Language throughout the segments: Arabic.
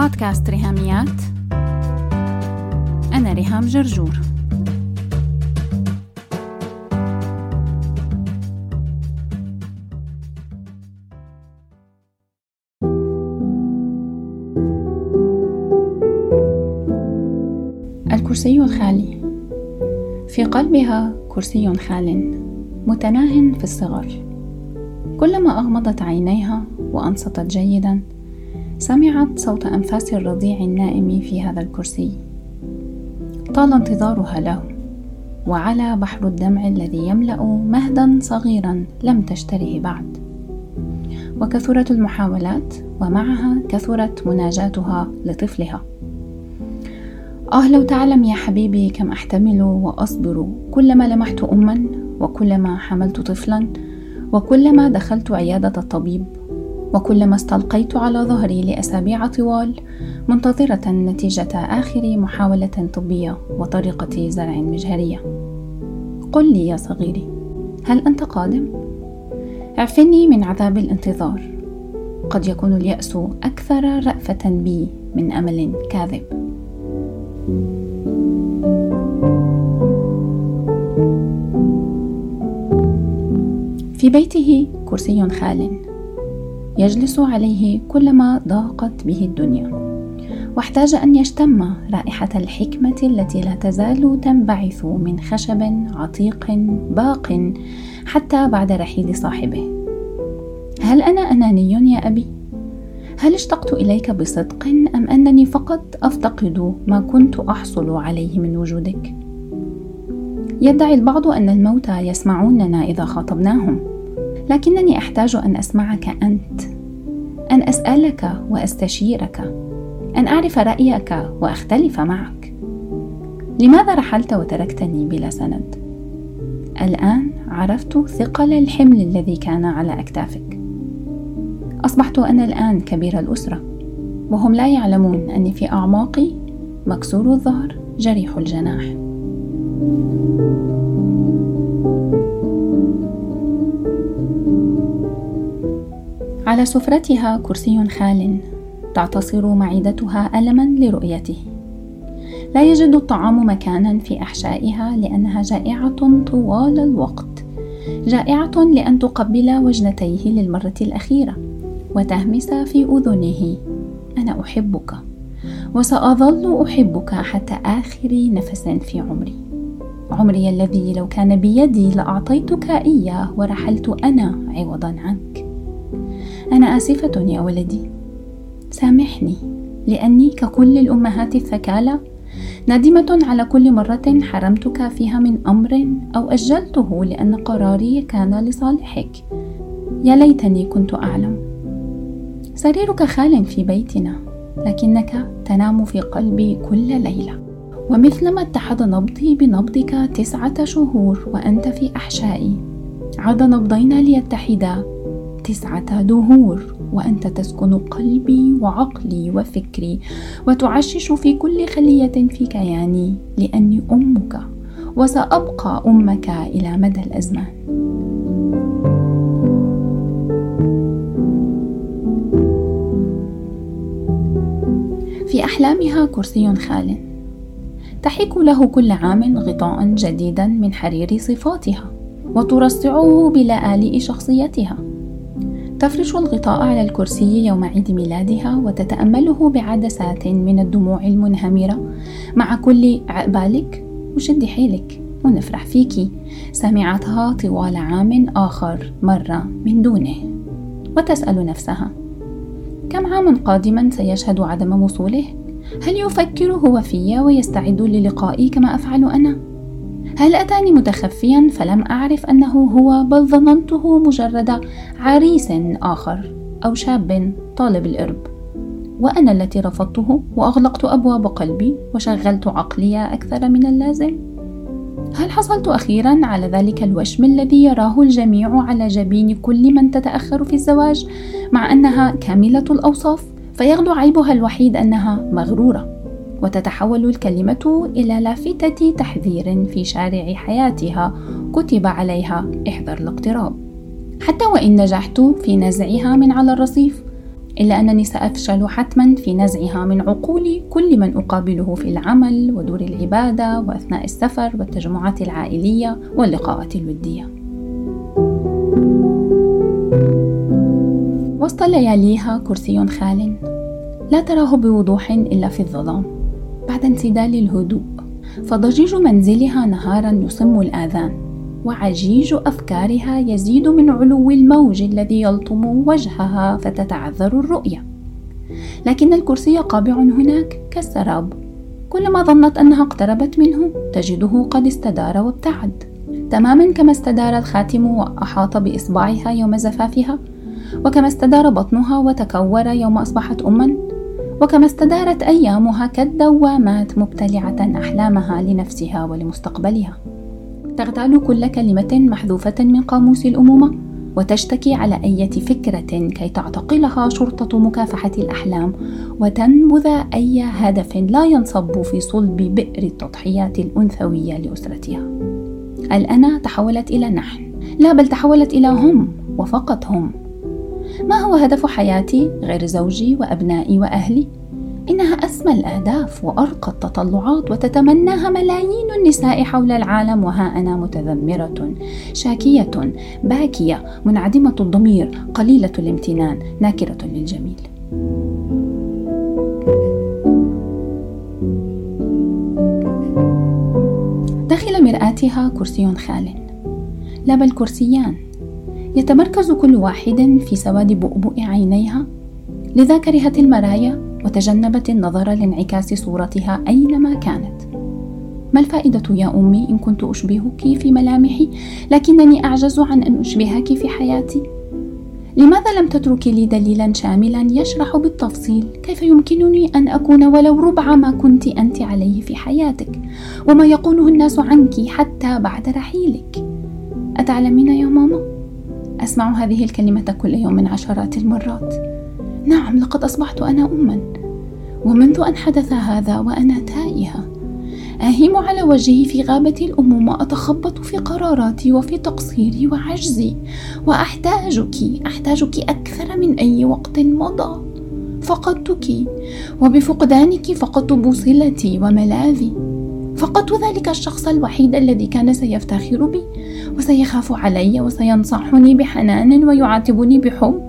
بودكاست ريهاميات. أنا ريهام جرجور. الكرسي الخالي. في قلبها كرسي خال متناه في الصغر. كلما أغمضت عينيها وأنصتت جيدا سمعت صوت أنفاس الرضيع النائم في هذا الكرسي. طال انتظارها له وعلى بحر الدمع الذي يملأ مهدا صغيرا لم تشتره بعد. وكثرت المحاولات ومعها كثرت مناجاتها لطفلها. آه لو تعلم يا حبيبي كم أحتمل وأصبر. كلما لمحت أما وكلما حملت طفلا وكلما دخلت عيادة الطبيب وكلما استلقيت على ظهري لأسابيع طوال منتظرة نتيجة آخر محاولة طبية وطريقة زرع مجهرية. قل لي يا صغيري هل أنت قادم؟ اعفني من عذاب الانتظار. قد يكون اليأس أكثر رأفة بي من أمل كاذب. في بيته كرسي خال. يجلس عليه كلما ضاقت به الدنيا. واحتاج أن يشتم رائحة الحكمة التي لا تزال تنبعث من خشب عتيق باق حتى بعد رحيل صاحبه. هل أنا أناني يا أبي؟ هل اشتقت إليك بصدق أم أنني فقط أفتقد ما كنت أحصل عليه من وجودك؟ يدعي البعض أن الموتى يسمعوننا إذا خاطبناهم لكنني أحتاج أن أسمعك أنت. أن أسألك وأستشيرك أن أعرف رأيك وأختلف معك. لماذا رحلت وتركتني بلا سند؟ الآن عرفت ثقل الحمل الذي كان على أكتافك. أصبحت أنا الآن كبير الأسرة وهم لا يعلمون أني في أعماقي مكسور الظهر جريح الجناح. على سفرتها كرسي خال تعتصر معدتها ألما لرؤيته. لا يجد الطعام مكانا في أحشائها لأنها جائعة طوال الوقت. جائعة لأن تقبل وجنتيه للمرة الأخيرة وتهمس في أذنه. أنا أحبك وسأظل أحبك حتى آخر نفس في عمري. عمري الذي لو كان بيدي لأعطيتك إياه ورحلت أنا عوضا عنك. أنا آسفة يا ولدي. سامحني لأني ككل الأمهات الثكالى نادمة على كل مرة حرمتك فيها من أمر أو أجلته لأن قراري كان لصالحك. يا ليتني كنت أعلم. سريرك خال في بيتنا لكنك تنام في قلبي كل ليلة. ومثلما اتحد نبضي بنبضك تسعة شهور وأنت في أحشائي. عاد نبضينا ليتحدا. تسعة دهور وأنت تسكن قلبي وعقلي وفكري وتعشش في كل خلية في كياني لأني أمك وسأبقى أمك إلى مدى الأزمان. في أحلامها كرسي خال تحك له كل عام غطاء جديدا من حرير صفاتها وترصعه بلآلئ شخصيتها. تفرش الغطاء على الكرسي يوم عيد ميلادها وتتأمله بعدسات من الدموع المنهمرة مع كل عقبالك وشدي حيلك ونفرح فيكي سمعتها طوال عام آخر مرة من دونه وتسأل نفسها كم عام قادما سيشهد عدم وصوله؟ هل يفكر هو في ويستعد للقائي كما أفعل أنا؟ هل أتاني متخفيا؟ فلم أعرف أنه هو بل ظننته مجرد عريس آخر أو شاب طالب الإرب. وأنا التي رفضته وأغلقت أبواب قلبي وشغلت عقلي أكثر من اللازم. هل حصلت أخيرا على ذلك الوشم الذي يراه الجميع على جبين كل من تتأخر في الزواج مع أنها كاملة الأوصاف؟ فيغدو عيبها الوحيد أنها مغرورة. وتتحول الكلمة إلى لافتة تحذير في شارع حياتها. كتب عليها احذر الاقتراب. حتى وإن نجحت في نزعها من على الرصيف إلا أنني سأفشل حتما في نزعها من عقول كل من أقابله في العمل ودور العبادة وأثناء السفر والتجمعات العائلية واللقاءات الودية. وسط لياليها كرسي خال لا تراه بوضوح إلا في الظلام. بعد انسدال الهدوء فضجيج منزلها نهارا يصم الآذان وعجيج أفكارها يزيد من علو الموج الذي يلطم وجهها فتتعذر الرؤية. لكن الكرسي قابع هناك كالسراب. كلما ظنت أنها اقتربت منه تجده قد استدار وابتعد. تماما كما استدار الخاتم وأحاط بإصبعها يوم زفافها وكما استدار بطنها وتكور يوم أصبحت أما. وكما استدارت أيامها كالدوامات مبتلعة أحلامها لنفسها ولمستقبلها تغتال كل كلمة محذوفة من قاموس الأمومة وتشتكي على أي فكرة كي تعتقلها شرطة مكافحة الأحلام وتنبذ أي هدف لا ينصب في صلب بئر التضحيات الأنثوية لأسرتها. الأنا تحولت إلى نحن، لا بل تحولت إلى هم وفقط هم. ما هو هدف حياتي غير زوجي وأبنائي وأهلي؟ إنها أسمى الأهداف وأرقى التطلعات وتتمناها ملايين النساء حول العالم وها أنا متذمرة. شاكية باكية منعدمة الضمير قليلة الامتنان ناكرة للجميل. داخل مرآتها كرسي خال. لا بل كرسيان. يتمركز كل واحد في سواد بؤبؤ عينيها لذا كرهت المرايا وتجنبت النظر لانعكاس صورتها أينما كانت ما الفائدة يا أمي إن كنت أشبهك في ملامحي لكنني أعجز عن أن أشبهك في حياتي؟ لماذا لم تتركي لي دليلا شاملا يشرح بالتفصيل كيف يمكنني أن أكون ولو ربع ما كنت أنت عليه في حياتك وما يقوله الناس عنك حتى بعد رحيلك أتعلمين يا ماما؟ أسمع هذه الكلمة كل يوم عشرات المرات. نعم لقد أصبحت أنا أما ومنذ أن حدث هذا وأنا تائهة. أهيم على وجهي في غابة الأمومة أتخبط في قراراتي وفي تقصيري وعجزي وأحتاجك أحتاجك أكثر من أي وقت مضى. فقدتك وبفقدانك فقدت بوصلتي وملاذي. فقدت ذلك الشخص الوحيد الذي كان سيفتخر بي وسيخاف علي وسينصحني بحنان ويعاتبني بحب.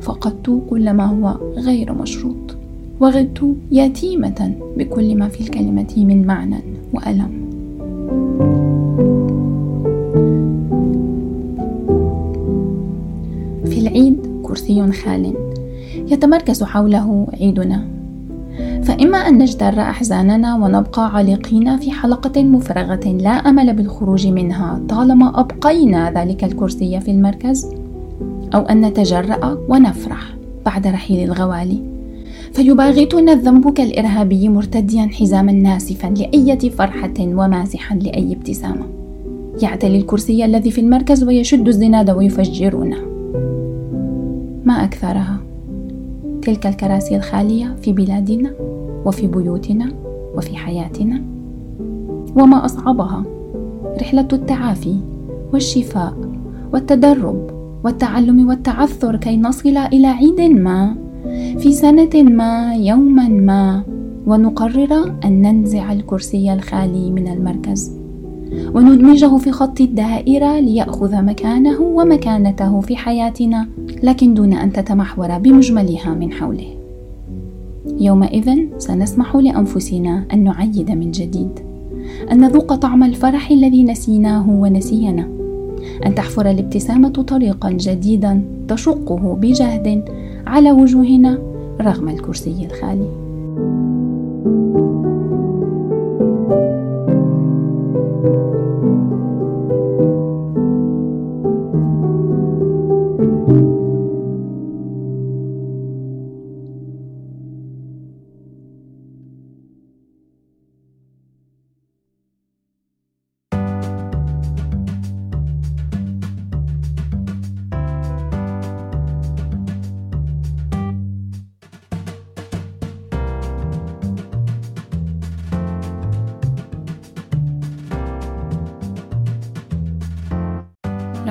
فقدت كل ما هو غير مشروط وغدت يتيمة بكل ما في الكلمة من معنى وألم. في العيد كرسي خال يتمركز حوله عيدنا. فإما أن نجتر أحزاننا ونبقى عالقين في حلقة مفرغة لا أمل بالخروج منها طالما أبقينا ذلك الكرسي في المركز أو أن نتجرأ ونفرح بعد رحيل الغوالي. فيباغتنا الذنب كالإرهابي مرتديا حزاما ناسفا لأية فرحة ومازحا لأي ابتسامة. يعتلي الكرسي الذي في المركز ويشد الزناد ويفجرنا. ما أكثرها؟ تلك الكراسي الخالية في بلادنا. وفي بيوتنا وفي حياتنا وما أصعبها رحلة التعافي والشفاء والتدرب والتعلم والتعثر كي نصل إلى عيد ما. في سنة ما يوما ما ونقرر أن ننزع الكرسي الخالي من المركز وندمجه في خط الدائرة ليأخذ مكانه ومكانته في حياتنا لكن دون أن تتمحور بمجملها من حوله. يومئذ سنسمح لأنفسنا أن نعيد من جديد. أن نذوق طعم الفرح الذي نسيناه ونسينا. أن تحفر الابتسامة طريقا جديدا تشقه بجهد على وجوهنا رغم الكرسي الخالي.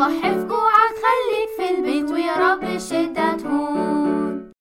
I head.